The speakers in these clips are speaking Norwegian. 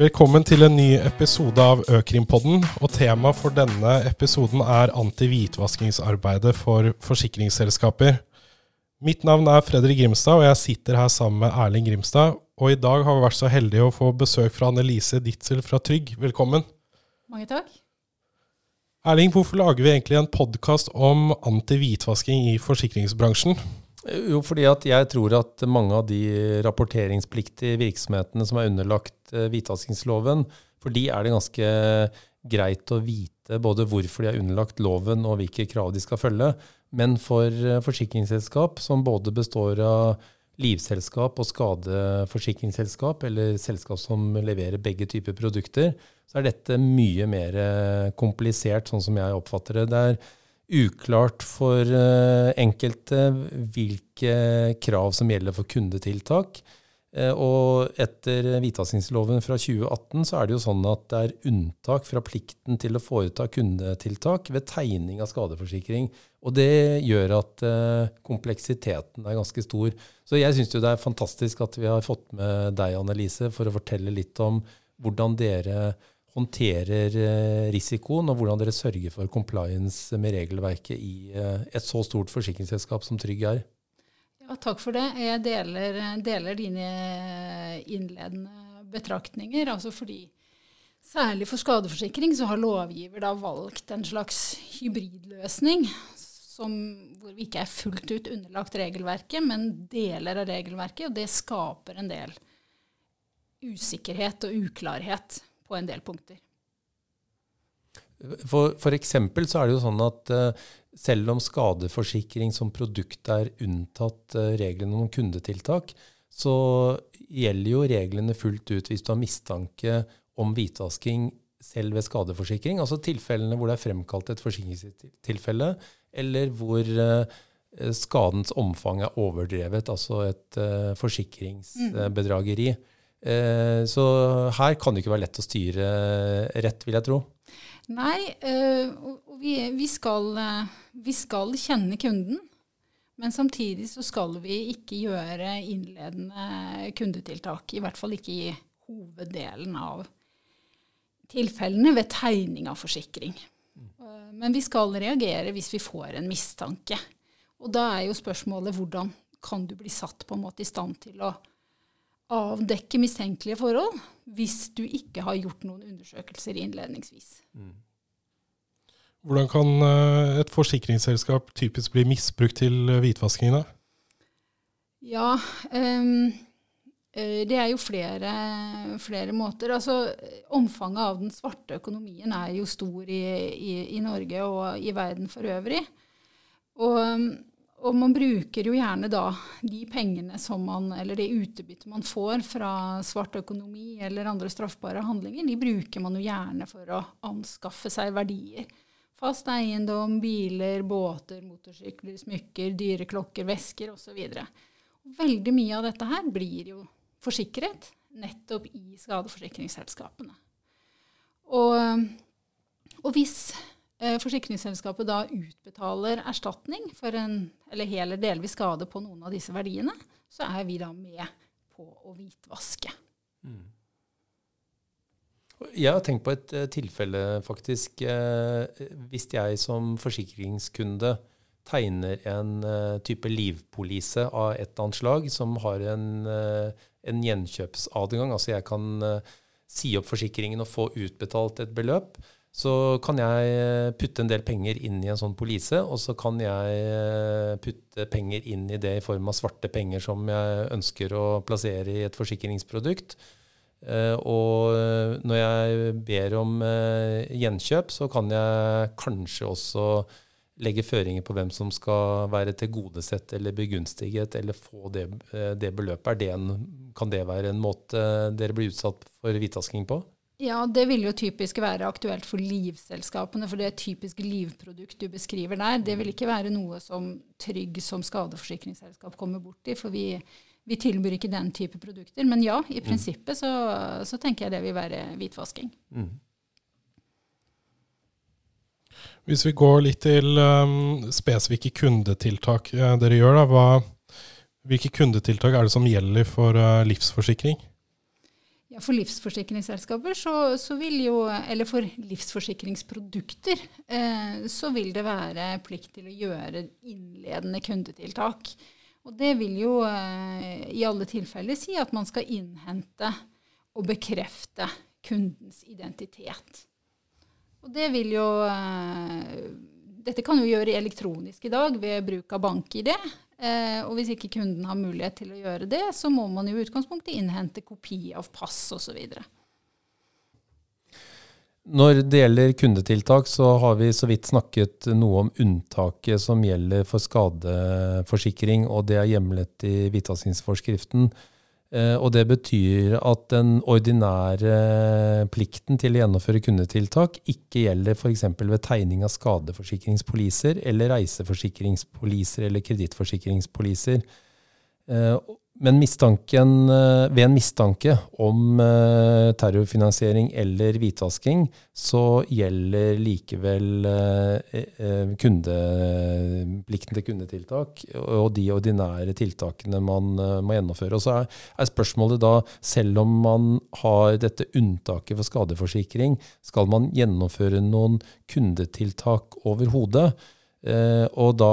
Velkommen til en ny episode av Økrimpodden. og Temaet for denne episoden er anti-hvitvaskingsarbeidet for forsikringsselskaper. Mitt navn er Fredrik Grimstad, og jeg sitter her sammen med Erling Grimstad. Og i dag har vi vært så heldige å få besøk fra Annelise Ditzel fra Trygg. Velkommen. Mange takk. Erling, hvorfor lager vi egentlig en podkast om anti-hvitvasking i forsikringsbransjen? Jo, fordi at jeg tror at mange av de rapporteringspliktige virksomhetene som er underlagt eh, hvitvaskingsloven, for de er det ganske greit å vite både hvorfor de er underlagt loven og hvilke krav de skal følge. Men for eh, forsikringsselskap som både består av livselskap og skadeforsikringsselskap, eller selskap som leverer begge typer produkter, så er dette mye mer komplisert, sånn som jeg oppfatter det. Det er uklart for eh, enkelte hvilke krav som gjelder for kundetiltak. Eh, og etter hvitvaskingsloven fra 2018 så er det jo sånn at det er unntak fra plikten til å foreta kundetiltak ved tegning av skadeforsikring. Og det gjør at eh, kompleksiteten er ganske stor. Så jeg syns det er fantastisk at vi har fått med deg, Annelise, for å fortelle litt om hvordan dere håndterer eh, risikoen, og hvordan dere sørger for compliance med regelverket i eh, et så stort forsikringsselskap som Trygg er. Ja, takk for det. Jeg deler, deler dine innledende betraktninger. altså fordi Særlig for skadeforsikring så har lovgiver da valgt en slags hybridløsning som, hvor vi ikke er fullt ut underlagt regelverket, men deler av regelverket. Og det skaper en del usikkerhet og uklarhet på en del punkter. For, for eksempel så er det jo sånn at uh, selv om skadeforsikring som produkt er unntatt uh, reglene om kundetiltak, så gjelder jo reglene fullt ut hvis du har mistanke om hvitvasking selv ved skadeforsikring. Altså tilfellene hvor det er fremkalt et forsikringstilfelle, eller hvor uh, skadens omfang er overdrevet, altså et forsikringsbedrageri. Mm. Eh, så her kan det ikke være lett å styre rett, vil jeg tro. Nei, eh, vi, skal, eh, vi skal kjenne kunden. Men samtidig så skal vi ikke gjøre innledende kundetiltak. I hvert fall ikke i hoveddelen av tilfellene ved tegning av forsikring. Men vi skal reagere hvis vi får en mistanke. Og da er jo spørsmålet hvordan kan du bli satt på en måte i stand til å avdekke mistenkelige forhold hvis du ikke har gjort noen undersøkelser innledningsvis. Mm. Hvordan kan eh, et forsikringsselskap typisk bli misbrukt til hvitvaskingene? Ja, um, det er jo flere, flere, måter. Altså, omfanget av den svarte økonomien er jo stor i, i, i Norge og i verden for øvrig. Og um, og man bruker jo gjerne da de pengene som man, eller det utbyttet man får fra svart økonomi eller andre straffbare handlinger, de bruker man jo gjerne for å anskaffe seg verdier. Fast eiendom, biler, båter, motorsykler, smykker, dyre klokker, vesker osv. Veldig mye av dette her blir jo forsikret nettopp i skadeforsikringsselskapene. Og, og hvis forsikringsselskapet da utbetaler erstatning for en eller hel eller delvis skade på noen av disse verdiene, så er vi da med på å hvitvaske. Mm. Jeg har tenkt på et uh, tilfelle, faktisk. Uh, hvis jeg som forsikringskunde tegner en type livpolise av et eller annet slag som har en, en gjenkjøpsadgang, altså jeg kan si opp forsikringen og få utbetalt et beløp, så kan jeg eh, putte en del penger inn i en sånn polise, og så kan jeg eh, putte penger inn i det i form av svarte penger som jeg ønsker å plassere i et forsikringsprodukt. Eh, og når jeg ber om gjenkjøp, så kan jeg kanskje også legge føringer på hvem som skal være tilgodesett eller begunstiget eller få det, det beløpet. Det en, kan det være en måte dere blir utsatt for hvitvasking på? Ja, det vil jo typisk være aktuelt for livselskapene, for det er typisk livprodukt du beskriver der. Det vil ikke være noe som Trygg som skadeforsikringsselskap kommer borti, for vi, vi tilbyr ikke den type produkter. Men ja, i mm. prinsippet så, så tenker jeg det vil være hvitvasking. Mm. Hvis vi går litt til um, spesifikke kundetiltak uh, dere gjør, da, hva, hvilke kundetiltak er det som gjelder for uh, livsforsikring? Ja, For livsforsikringsselskaper så, så, vil jo, eller for livsforsikringsprodukter, eh, så vil det være plikt til å gjøre innledende kundetiltak. Og det vil jo eh, i alle tilfeller si at man skal innhente og bekrefte kundens identitet. Og det vil jo eh, Dette kan jo gjøre elektronisk i dag ved bruk av bank-ID. Eh, og hvis ikke kunden har mulighet til å gjøre det, så må man i utgangspunktet innhente kopi av pass osv. Når det gjelder kundetiltak, så har vi så vidt snakket noe om unntaket som gjelder for skadeforsikring, og det er hjemlet i hvitvaskingsforskriften. Eh, og det betyr at den ordinære plikten til å gjennomføre kundetiltak ikke gjelder f.eks. ved tegning av skadeforsikringspoliser eller reiseforsikringspoliser eller kredittforsikringspoliser. Men mistanken, eh, ved en mistanke om eh, terrorfinansiering eller hvitvasking, så gjelder likevel eh, kundeplikten til kundetiltak og de ordinære tiltakene man må gjennomføre. Og så er spørsmålet da, selv om man har dette unntaket for skadeforsikring, skal man gjennomføre noen kundetiltak overhodet? Eh, og da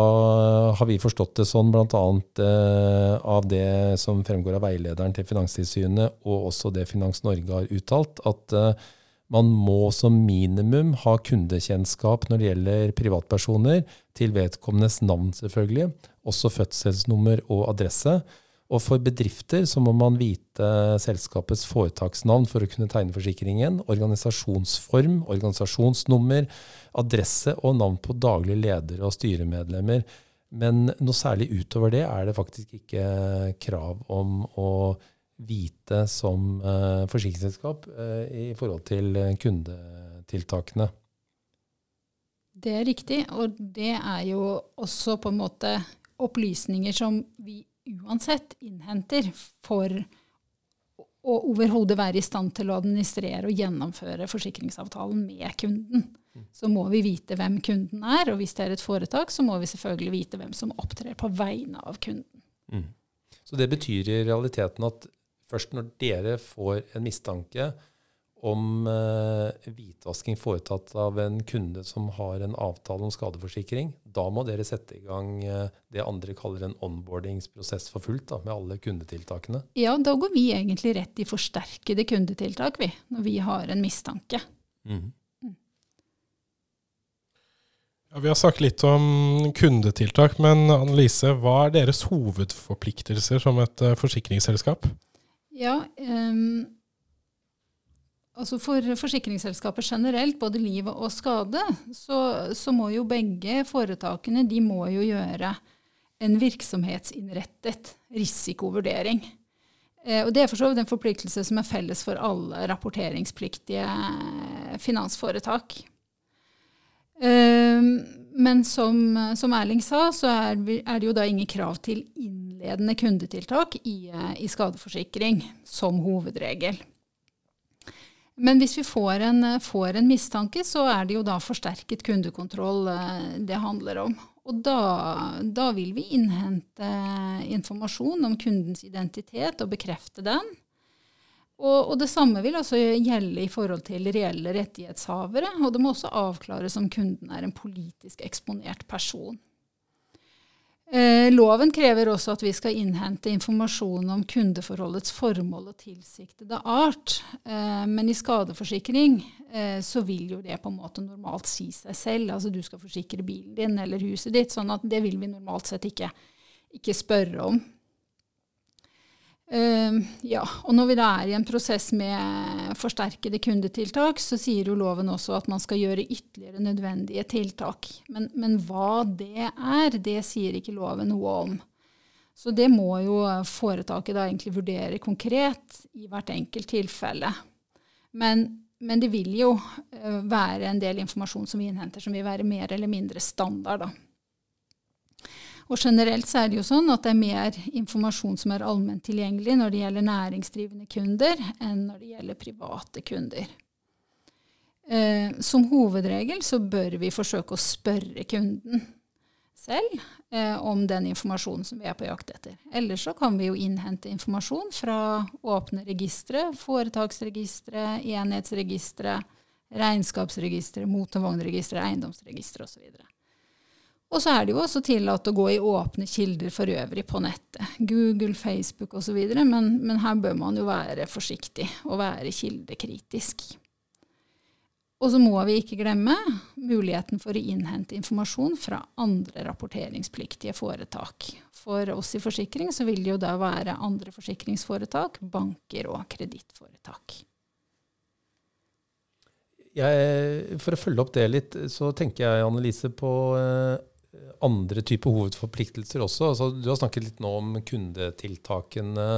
har vi forstått det sånn bl.a. Eh, av det som fremgår av veilederen til Finanstilsynet, og også det Finans Norge har uttalt, at eh, man må som minimum ha kundekjennskap når det gjelder privatpersoner, til vedkommendes navn selvfølgelig, også fødselsnummer og adresse. Og for bedrifter så må man vite selskapets foretaksnavn for å kunne tegne forsikringen, organisasjonsform, organisasjonsnummer, adresse og navn på daglig leder og styremedlemmer. Men noe særlig utover det er det faktisk ikke krav om å vite som uh, forsikringsselskap uh, i forhold til kundetiltakene. Det er riktig, og det er jo også på en måte opplysninger som vi uansett innhenter for å overhodet være i stand til å administrere og gjennomføre forsikringsavtalen med kunden. Så må vi vite hvem kunden er, og hvis det er et foretak, så må vi selvfølgelig vite hvem som opptrer på vegne av kunden. Mm. Så det betyr i realiteten at først når dere får en mistanke om uh, hvitvasking foretatt av en kunde som har en avtale om skadeforsikring, da må dere sette i gang uh, det andre kaller en onboardingsprosess for fullt, da, med alle kundetiltakene? Ja, da går vi egentlig rett i forsterkede kundetiltak, vi, når vi har en mistanke. Mm. Mm. Ja, vi har sagt litt om kundetiltak, men Annelise, hva er deres hovedforpliktelser som et uh, forsikringsselskap? Ja, um Altså For forsikringsselskaper generelt, både liv og skade, så, så, må jo begge foretakene de må jo gjøre en virksomhetsinnrettet risikovurdering. Eh, og Det er for så vidt en forpliktelse som er felles for alle rapporteringspliktige finansforetak. Eh, men som, som, Erling sa, så er, er, det jo da ingen krav til innledende kundetiltak i, i skadeforsikring som hovedregel. Men hvis vi får en, eh, får en, mistanke, så er det jo da forsterket kundekontroll eh, det handler om. Og da, da, vil vi innhente informasjon om kundens identitet og bekrefte den. Og, og, det samme vil altså gjelde i forhold til reelle rettighetshavere. Og det må også avklares om kunden er en politisk eksponert person. Eh, loven krever også at vi skal innhente informasjon om kundeforholdets formål og tilsiktede art. Eh, men i skadeforsikring eh, så vil jo det på en måte normalt si seg selv. Altså du skal forsikre bilen din eller huset ditt, sånn at det vil vi normalt sett ikke, ikke spørre om. Uh, ja, og når vi da er i en prosess med forsterkede kundetiltak, så sier jo loven også at man skal gjøre ytterligere nødvendige tiltak. Men, men, hva det er, det sier ikke loven noe om. Så det må jo foretaket da egentlig vurdere konkret i hvert enkelt tilfelle. Men, men det vil jo uh, være en del informasjon som vi innhenter som vil være mer eller mindre standard. da. Og generelt så er det jo sånn at det er mer informasjon som er allment tilgjengelig når det gjelder næringsdrivende kunder, enn når det gjelder private kunder. Eh, som hovedregel så bør vi forsøke å spørre kunden. selv eh, om den informasjonen som vi er på jakt etter. Ellers så kan vi jo innhente informasjon fra åpne registre, foretaksregistre, enhetsregistre, regnskapsregistre, motorvognregistre, eiendomsregistre osv. Og så er det jo også tillatt å gå i åpne kilder for øvrig på nettet. Google, Facebook osv. Men, men her bør man jo være forsiktig og være kildekritisk. Og så må vi ikke glemme muligheten for å innhente informasjon fra andre rapporteringspliktige foretak. For oss i forsikring så vil det jo da være andre forsikringsforetak, banker og kredittforetak. for å følge opp det litt, så tenker jeg Annelise, på eh, andre typer hovedforpliktelser også. Altså, du har snakket litt nå om kundetiltakene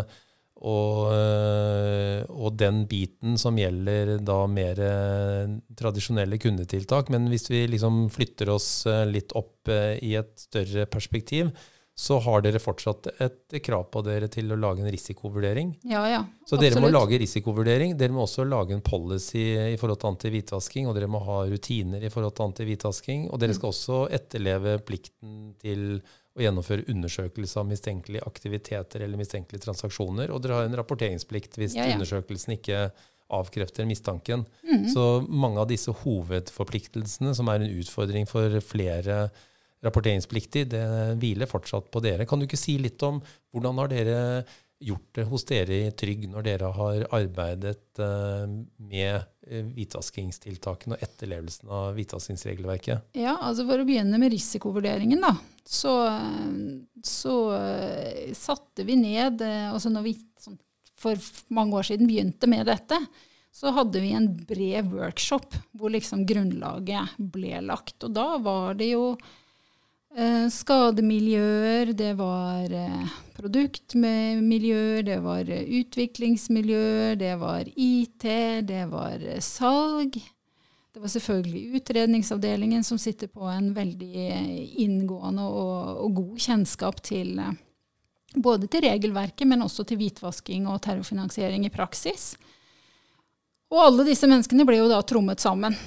og, eh, og, den biten som gjelder da mer eh, tradisjonelle kundetiltak. Men hvis vi liksom flytter oss eh, litt opp i et større perspektiv, så har dere fortsatt et krav på dere til å lage en risikovurdering. Ja, ja, så dere absolutt. må lage risikovurdering. Dere må også lage en policy i forhold til antihvitvasking, og dere må ha rutiner i forhold til antihvitvasking. Og dere mm. skal også etterleve plikten til å gjennomføre undersøkelse av mistenkelige aktiviteter eller mistenkelige transaksjoner. Og dere har en rapporteringsplikt hvis ja, undersøkelsen ikke avkrefter mistanken. Mm. Så mange av disse hovedforpliktelsene, som er en utfordring for flere rapporteringspliktige, det hviler fortsatt på dere. Kan du ikke si litt om hvordan har dere gjort det hos dere i Trygg når dere har arbeidet uh, med uh, hvitvaskingstiltakene og etterlevelsen av hvitvaskingsregelverket? Ja, altså For å begynne med risikovurderingen, da. Så, så uh, satte vi ned altså når vi sånn, for mange år siden begynte med dette, så hadde vi en bred workshop hvor liksom grunnlaget ble lagt. Og da var det jo Eh, skademiljøer, det var eh, produktmiljøer, det var eh, utviklingsmiljøer, det var IT, det var eh, salg. Det var selvfølgelig utredningsavdelingen som sitter på en veldig inngående og, og god kjennskap til både til regelverket, men også til hvitvasking og terrorfinansiering i praksis. Og alle disse menneskene ble jo da trommet sammen.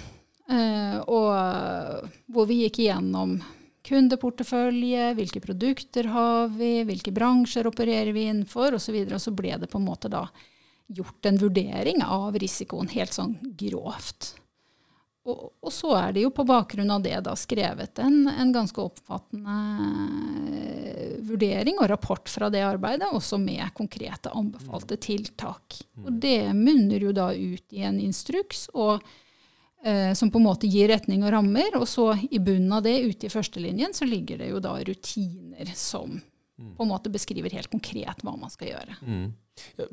Eh, og hvor vi gikk igjennom kundeportefølje, hvilke produkter har vi, hvilke bransjer opererer vi innenfor osv. Og, så og så ble det på en måte da gjort en vurdering av risikoen helt sånn grovt. Og, og, så er det jo på bakgrunn av det da skrevet en, en ganske oppfattende eh, vurdering og rapport fra det arbeidet, også med konkrete anbefalte tiltak. Og det munner jo da ut i en instruks. og som på en måte gir retning og rammer. Og så i bunnen av det, ute i førstelinjen, så ligger det jo da rutiner som mm. på en måte beskriver helt konkret hva man skal gjøre. Mm.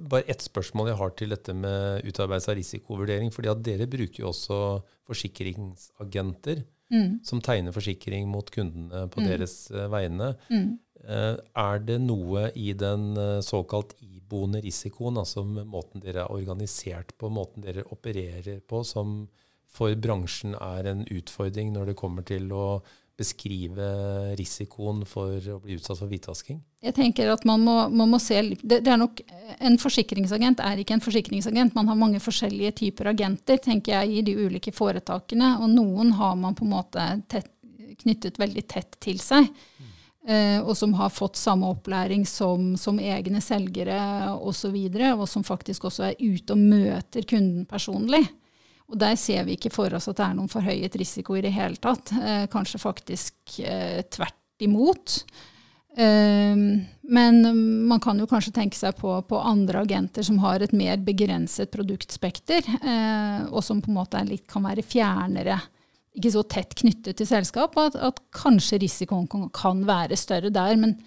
Bare ett spørsmål jeg har til dette med utarbeidelse av risikovurdering. fordi at dere bruker jo også forsikringsagenter mm. som tegner forsikring mot kundene på mm. deres uh, vegne. Mm. Uh, er det noe i den såkalt iboende risikoen, altså måten dere er organisert på, måten dere opererer på, som for bransjen er en utfordring når det kommer til å beskrive risikoen for å bli utsatt for hvitvasking? Jeg tenker at man må, man må se det, det, er nok, En forsikringsagent er ikke en forsikringsagent. Man har mange forskjellige typer agenter tenker jeg, i de ulike foretakene. Og noen har man på en måte tett, knyttet veldig tett til seg. Eh, og som har fått samme opplæring som, som egne selgere osv. Og, og som faktisk også er ute og møter kunden personlig. Og der ser vi ikke for oss at det er noen forhøyet risiko i det hele tatt. Eh, kanskje faktisk eh, tvert imot. Eh, men man kan jo kanskje tenke seg på, på, andre agenter som har et mer begrenset produktspekter, eh, og som på en måte litt, kan være fjernere, ikke så tett knyttet til selskap, at, at kanskje risikoen kan, kan, være større der. Men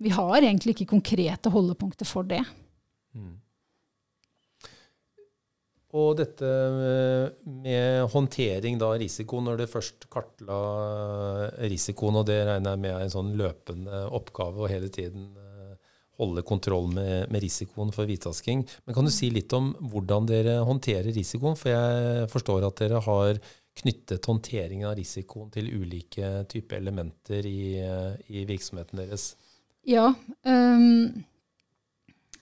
vi har egentlig ikke konkrete holdepunkter for det. Mm. Og dette med håndtering av risiko, når det først kartla risikoen, og det regner jeg med er en sånn løpende oppgave å hele tiden eh, holde kontroll med, med risikoen for hvitvasking. Men kan du si litt om hvordan dere håndterer risikoen? For jeg forstår at dere har knyttet håndteringen av risikoen til ulike typer elementer i, i virksomheten deres. Ja. Um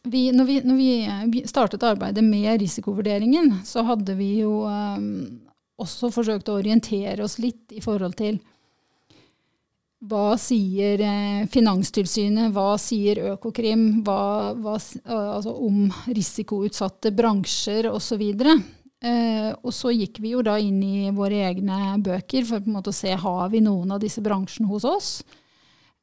vi, når, vi, når, vi, startet arbeidet med risikovurderingen, så hadde vi jo um, også forsøkt å orientere oss litt i forhold til hva sier eh, Finanstilsynet, hva sier Økokrim hva, hva, altså om risikoutsatte bransjer osv. Eh, og så gikk vi jo da inn i våre egne bøker for å se har vi noen av disse bransjene hos oss.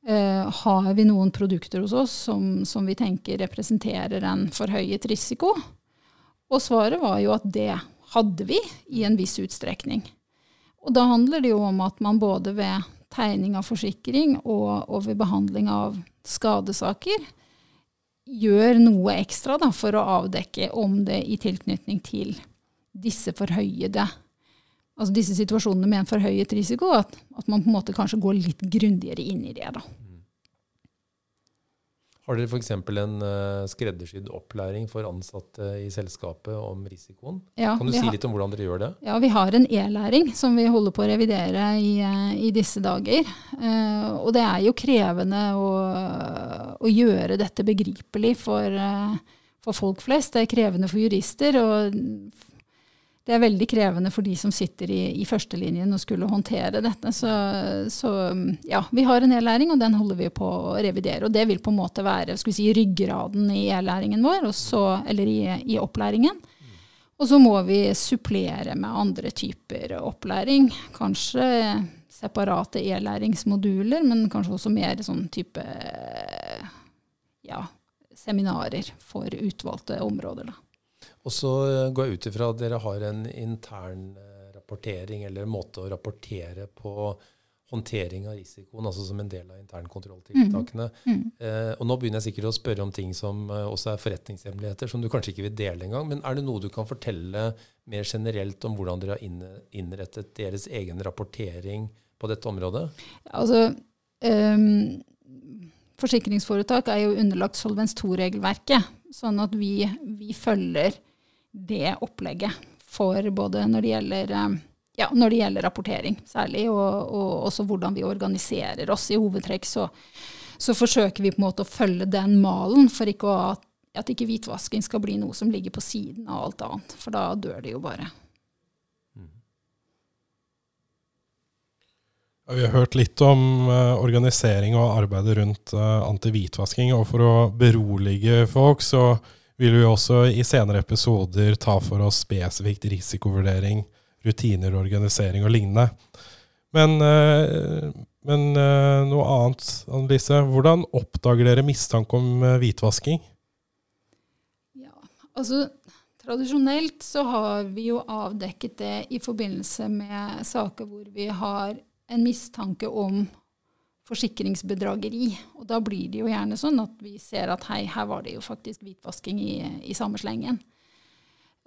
Eh, har vi noen produkter hos oss som, som vi tenker representerer en forhøyet risiko? Og svaret var jo at det hadde vi i en viss utstrekning. Og da handler det jo om at man både ved tegning av forsikring og, og ved behandling av skadesaker gjør noe ekstra da, for å avdekke om det i tilknytning til disse forhøyede altså disse situasjonene med en forhøyet risiko, at, at man på en måte kanskje går litt grundigere inn i det. da. Har dere f.eks. en uh, skreddersydd opplæring for ansatte i selskapet om risikoen? Ja, kan du si har, litt om hvordan dere gjør det? Ja, Vi har en e-læring som vi holder på å revidere i, uh, i disse dager. Uh, og det er jo krevende å, å gjøre dette begripelig for, for, folk flest. Det er krevende for jurister. og det er veldig krevende for de som sitter i, i førstelinjen og skulle håndtere dette. Så, så, ja, vi har en e-læring, og den holder vi på å revidere. Og det vil på en måte være skal vi si, ryggraden i e-læringen vår, så, eller i, i, opplæringen. Og så må vi supplere med andre typer opplæring. Kanskje separate e-læringsmoduler, men kanskje også mer sånn type ja, seminarer for utvalgte områder. da. Og så eh, går jeg ut ifra at dere har en intern eh, rapportering eller en måte å rapportere på håndtering av risikoen, altså som en del av internkontrolltiltakene. Mm. Mm. Eh, og nå begynner jeg sikkert å spørre om ting som eh, også er forretningshemmeligheter, som du kanskje ikke vil dele engang. Men er det noe du kan fortelle mer generelt om hvordan dere har innrettet deres egen rapportering på dette området? Altså, um, Forsikringsforetak er jo underlagt Solvens 2-regelverket, sånn at vi, vi følger det opplegget for både når det gjelder, eh, ja, når det gjelder rapportering særlig, og, og, også hvordan vi organiserer oss. I hovedtrekk så, så, forsøker vi på en måte å følge den malen, for ikke å, at ikke hvitvasking skal bli noe som ligger på siden av alt annet. For da dør det jo bare. Vi har hørt litt om uh, organisering og arbeidet rundt uh, antihvitvasking. Og for å berolige folk, så vil vi også i senere episoder ta for oss spesifikt risikovurdering, rutiner, organisering og lignende. Men, eh, men eh, noe annet, Annelise. Hvordan oppdager dere mistanke om eh, hvitvasking? Ja, altså Tradisjonelt så har vi jo avdekket det i forbindelse med saker hvor vi har en mistanke om forsikringsbedrageri. Og da blir det jo gjerne sånn at vi ser at hei, her var det jo faktisk hvitvasking i, i samme slengen.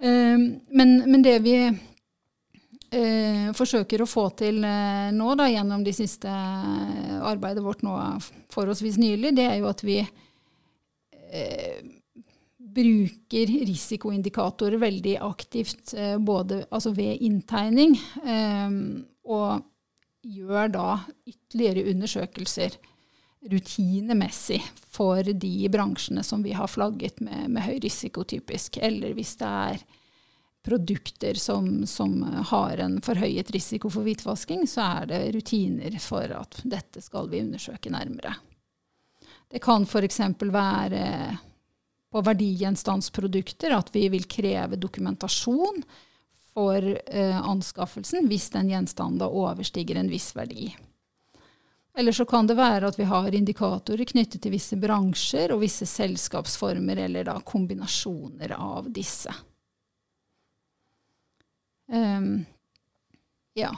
Uh, men, men, det vi uh, forsøker å få til uh, nå, da, gjennom de siste arbeidet vårt nå forholdsvis nylig, det er jo at vi bruker risikoindikatorer veldig aktivt både altså ved inntegning og gjør da ytterligere undersøkelser rutinemessig for de bransjene som vi har flagget med, med høy risiko, typisk. Eller hvis det er produkter som, som, har en forhøyet risiko for hvitvasking, så er det rutiner for at dette skal vi undersøke nærmere. Det kan f.eks. være på verdigjenstandsprodukter at vi vil kreve dokumentasjon for eh, anskaffelsen hvis den gjenstanden overstiger en viss verdi. Eller så kan det være at vi har indikatorer knyttet til visse bransjer og visse selskapsformer, eller da kombinasjoner av disse. Um, ja.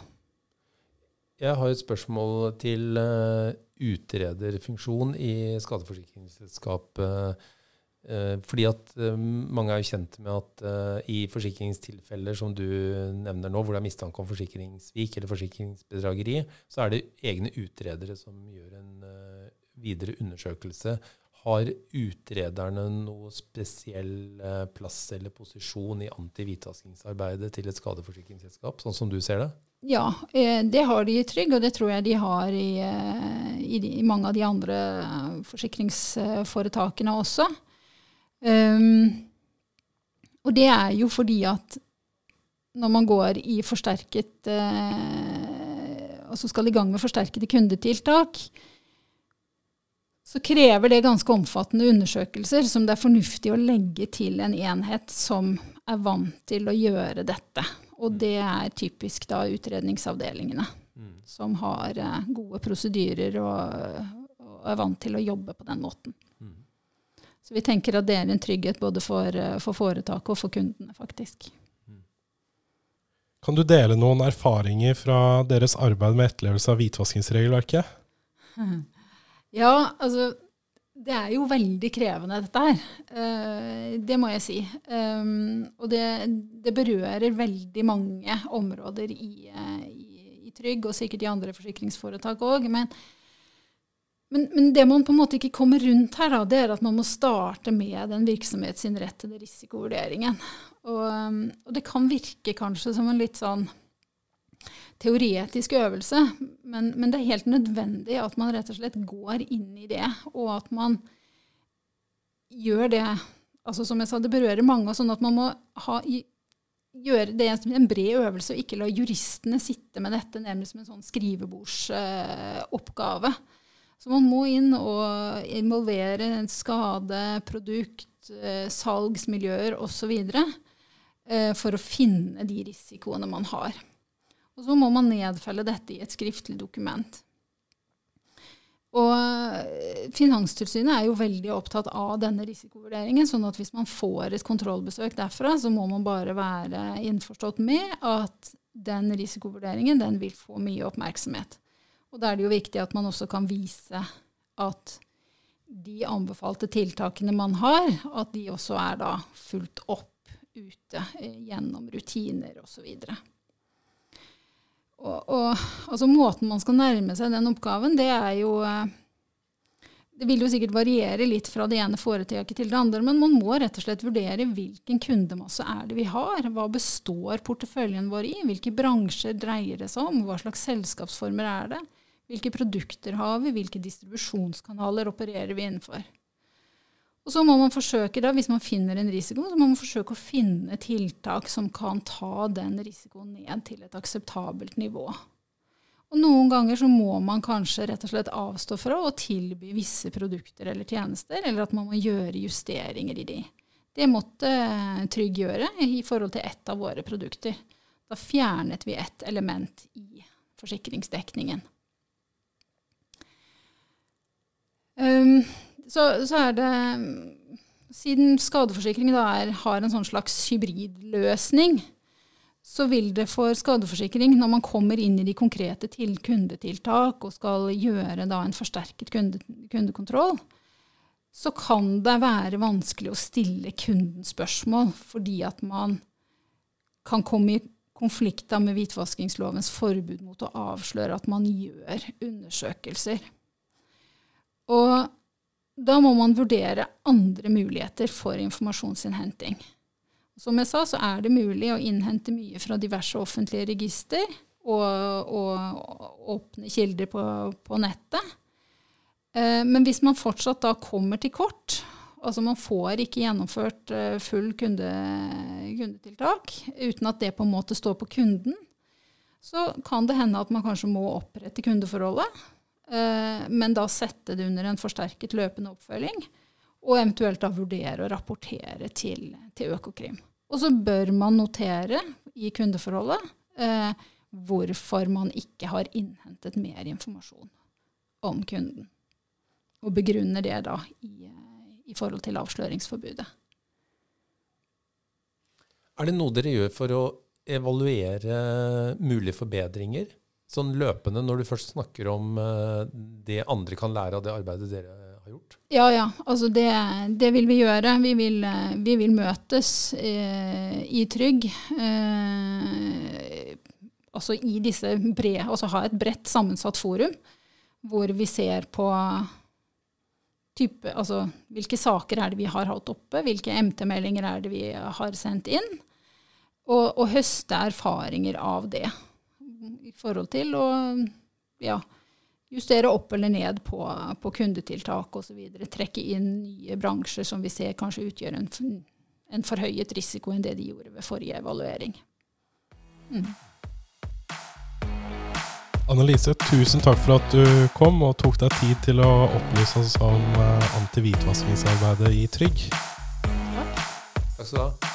Jeg har et spørsmål til uh, utrederfunksjon i skadeforsikringsselskapet. Eh, fordi at eh, mange er jo kjent med at eh, i forsikringstilfeller som du nevner nå, hvor det er mistanke om forsikringssvik eller forsikringsbedrageri, så er det egne utredere som gjør en videre undersøkelse. Har utrederne noe spesiell plass eller posisjon i antihvitvaskingsarbeidet til et skadeforsikringsselskap, sånn som du ser det? Ja, det har de i Trygg, og det tror jeg de har i, i, i mange av de andre forsikringsforetakene også. Um, og det er jo fordi at når man går i forsterket uh, altså skal i gang med forsterkede kundetiltak, så krever det ganske omfattende undersøkelser som det er fornuftig å legge til en enhet som er vant til å gjøre dette. Og det er typisk da utredningsavdelingene, mm. som har uh, gode prosedyrer og, og, er vant til å jobbe på den måten. Mm. Så vi tenker at det er en trygghet både for, uh, for foretaket og for kundene, faktisk. Mm. Kan du dele noen erfaringer fra deres arbeid med etterlevelse av hvitvaskingsregelverket? Ja, altså det er jo veldig krevende, dette her. Uh, det må jeg si. Um, og det, det, berører veldig mange områder i, uh, i, i, Trygg, og sikkert i andre forsikringsforetak òg. Men, men, men, det man på en måte ikke kommer rundt her, da, det er at man må starte med den virksomhetsinnrettede risikovurderingen. Og, um, og det kan virke kanskje som en litt sånn teoretisk øvelse, men, men, det er helt nødvendig at man rett og slett går inn i det, og at man gjør det altså Som jeg sa, det berører mange, sånn at man må ha, gjøre det som en bred øvelse, og ikke la juristene sitte med dette nærmest som en sånn skrivebordsoppgave. Uh, så man må inn og involvere skade, produkt, uh, salgsmiljøer osv. Uh, for å finne de risikoene man har. Og så må man nedfelle dette i et skriftlig dokument. Og eh, Finanstilsynet er jo veldig opptatt av denne risikovurderingen. sånn at hvis man får et kontrollbesøk derfra, så må man bare være innforstått med at den risikovurderingen den vil få mye oppmerksomhet. Og da er det jo viktig at man også kan vise at de anbefalte tiltakene man har, at de også er da fulgt opp ute eh, gjennom rutiner osv. Og, og, altså Måten man skal nærme seg den oppgaven, det er jo eh, Det vil jo sikkert variere litt fra det ene foretaket til det andre, men man må rett og slett vurdere hvilken kundemasse er det vi har. Hva består porteføljen vår i? Hvilke bransjer dreier det seg om? Hva slags selskapsformer er det? Hvilke produkter har vi? Hvilke distribusjonskanaler opererer vi innenfor? Og så må man forsøke, da, Hvis man finner en risiko, så må man forsøke å finne tiltak som kan ta den risikoen ned til et akseptabelt nivå. Og Noen ganger så må man kanskje rett og slett avstå fra å tilby visse produkter eller tjenester, eller at man må gjøre justeringer i de. Det måtte Trygg gjøre i forhold til ett av våre produkter. Da fjernet vi ett element i forsikringsdekningen. Um, så, så, er det Siden skadeforsikring da er, har en sånn slags hybridløsning, så vil det for skadeforsikring, når man kommer inn i de konkrete til kundetiltak og skal gjøre da en forsterket kunde, kundekontroll, så kan det være vanskelig å stille kunden spørsmål, fordi at man kan komme i konflikt med hvitvaskingslovens forbud mot å avsløre at man gjør undersøkelser. Og da må man vurdere andre muligheter for informasjonsinnhenting. Som jeg sa, så er det mulig å innhente mye fra diverse offentlige register og, og åpne kilder på, på nettet. Eh, men hvis man fortsatt da kommer til kort, altså man får ikke gjennomført eh, full kunde, kundetiltak uten at det på en måte står på kunden, så kan det hende at man kanskje må opprette kundeforholdet. Eh, men da sette det under en forsterket løpende oppfølging, og eventuelt da vurdere å rapportere til, til Økokrim. Og så bør man notere i kundeforholdet eh, hvorfor man ikke har innhentet mer informasjon om kunden. Og begrunner det da i, i forhold til avsløringsforbudet. Er det noe dere gjør for å evaluere mulige forbedringer? Sånn løpende, når du først snakker om uh, det andre kan lære av det arbeidet dere har gjort? Ja, ja. Altså det, det vil vi gjøre. Vi vil, eh, vi vil møtes uh, i Trygg. Uh, altså i disse brede Altså ha et bredt sammensatt forum hvor vi ser på type, altså hvilke saker er det vi har hatt oppe, hvilke MT-meldinger er det vi har sendt inn, og, og høste erfaringer av det forhold til å ja, justere opp eller ned på, på kundetiltak osv. Trekke inn nye bransjer som vi ser kanskje utgjør en, en forhøyet risiko enn det de gjorde ved forrige evaluering. Mm. Annelise, tusen takk for at du kom og tok deg tid til å opplyse oss om eh, antihvitvaskingsarbeidet i Trygg. Takk skal du ha.